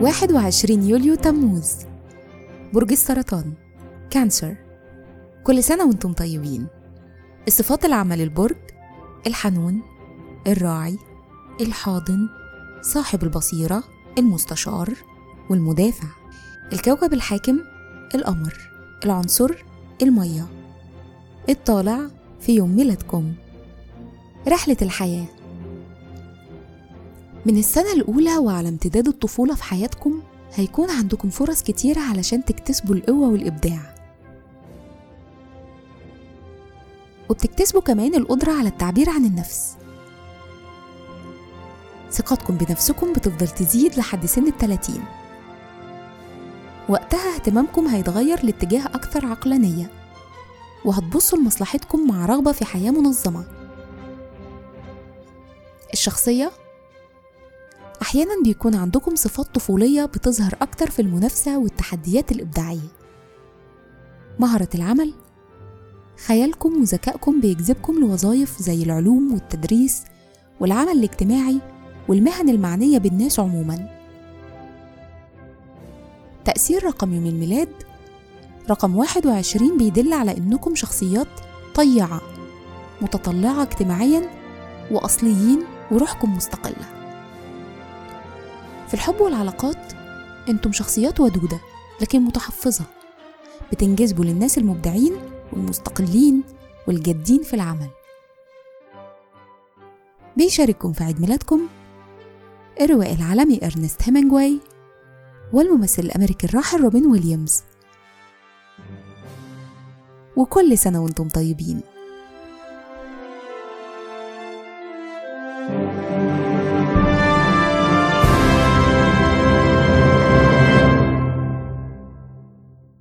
21 يوليو تموز. برج السرطان. كانسر. كل سنة وأنتم طيبين. الصفات العامة للبرج الحنون الراعي الحاضن صاحب البصيرة المستشار والمدافع. الكوكب الحاكم القمر. العنصر المية. الطالع في يوم ميلادكم. رحلة الحياة. من السنة الأولى وعلى امتداد الطفولة في حياتكم هيكون عندكم فرص كتيرة علشان تكتسبوا القوة والإبداع. وبتكتسبوا كمان القدرة على التعبير عن النفس. ثقتكم بنفسكم بتفضل تزيد لحد سن التلاتين. وقتها اهتمامكم هيتغير لاتجاه أكثر عقلانية. وهتبصوا لمصلحتكم مع رغبة في حياة منظمة. الشخصية أحيانا بيكون عندكم صفات طفولية بتظهر أكتر في المنافسة والتحديات الإبداعية. مهرة العمل خيالكم وذكائكم بيجذبكم لوظائف زي العلوم والتدريس والعمل الاجتماعي والمهن المعنية بالناس عموما. تأثير رقم يوم الميلاد رقم 21 بيدل على إنكم شخصيات طيعة متطلعة اجتماعيا وأصليين وروحكم مستقلة. في الحب والعلاقات أنتم شخصيات ودودة لكن متحفظة. بتنجذبوا للناس المبدعين والمستقلين والجادين في العمل. بيشارككم في عيد ميلادكم الروائي العالمي إرنست هيمنجواي والممثل الأمريكي الراحل روبن ويليامز. وكل سنة وأنتم طيبين. thank you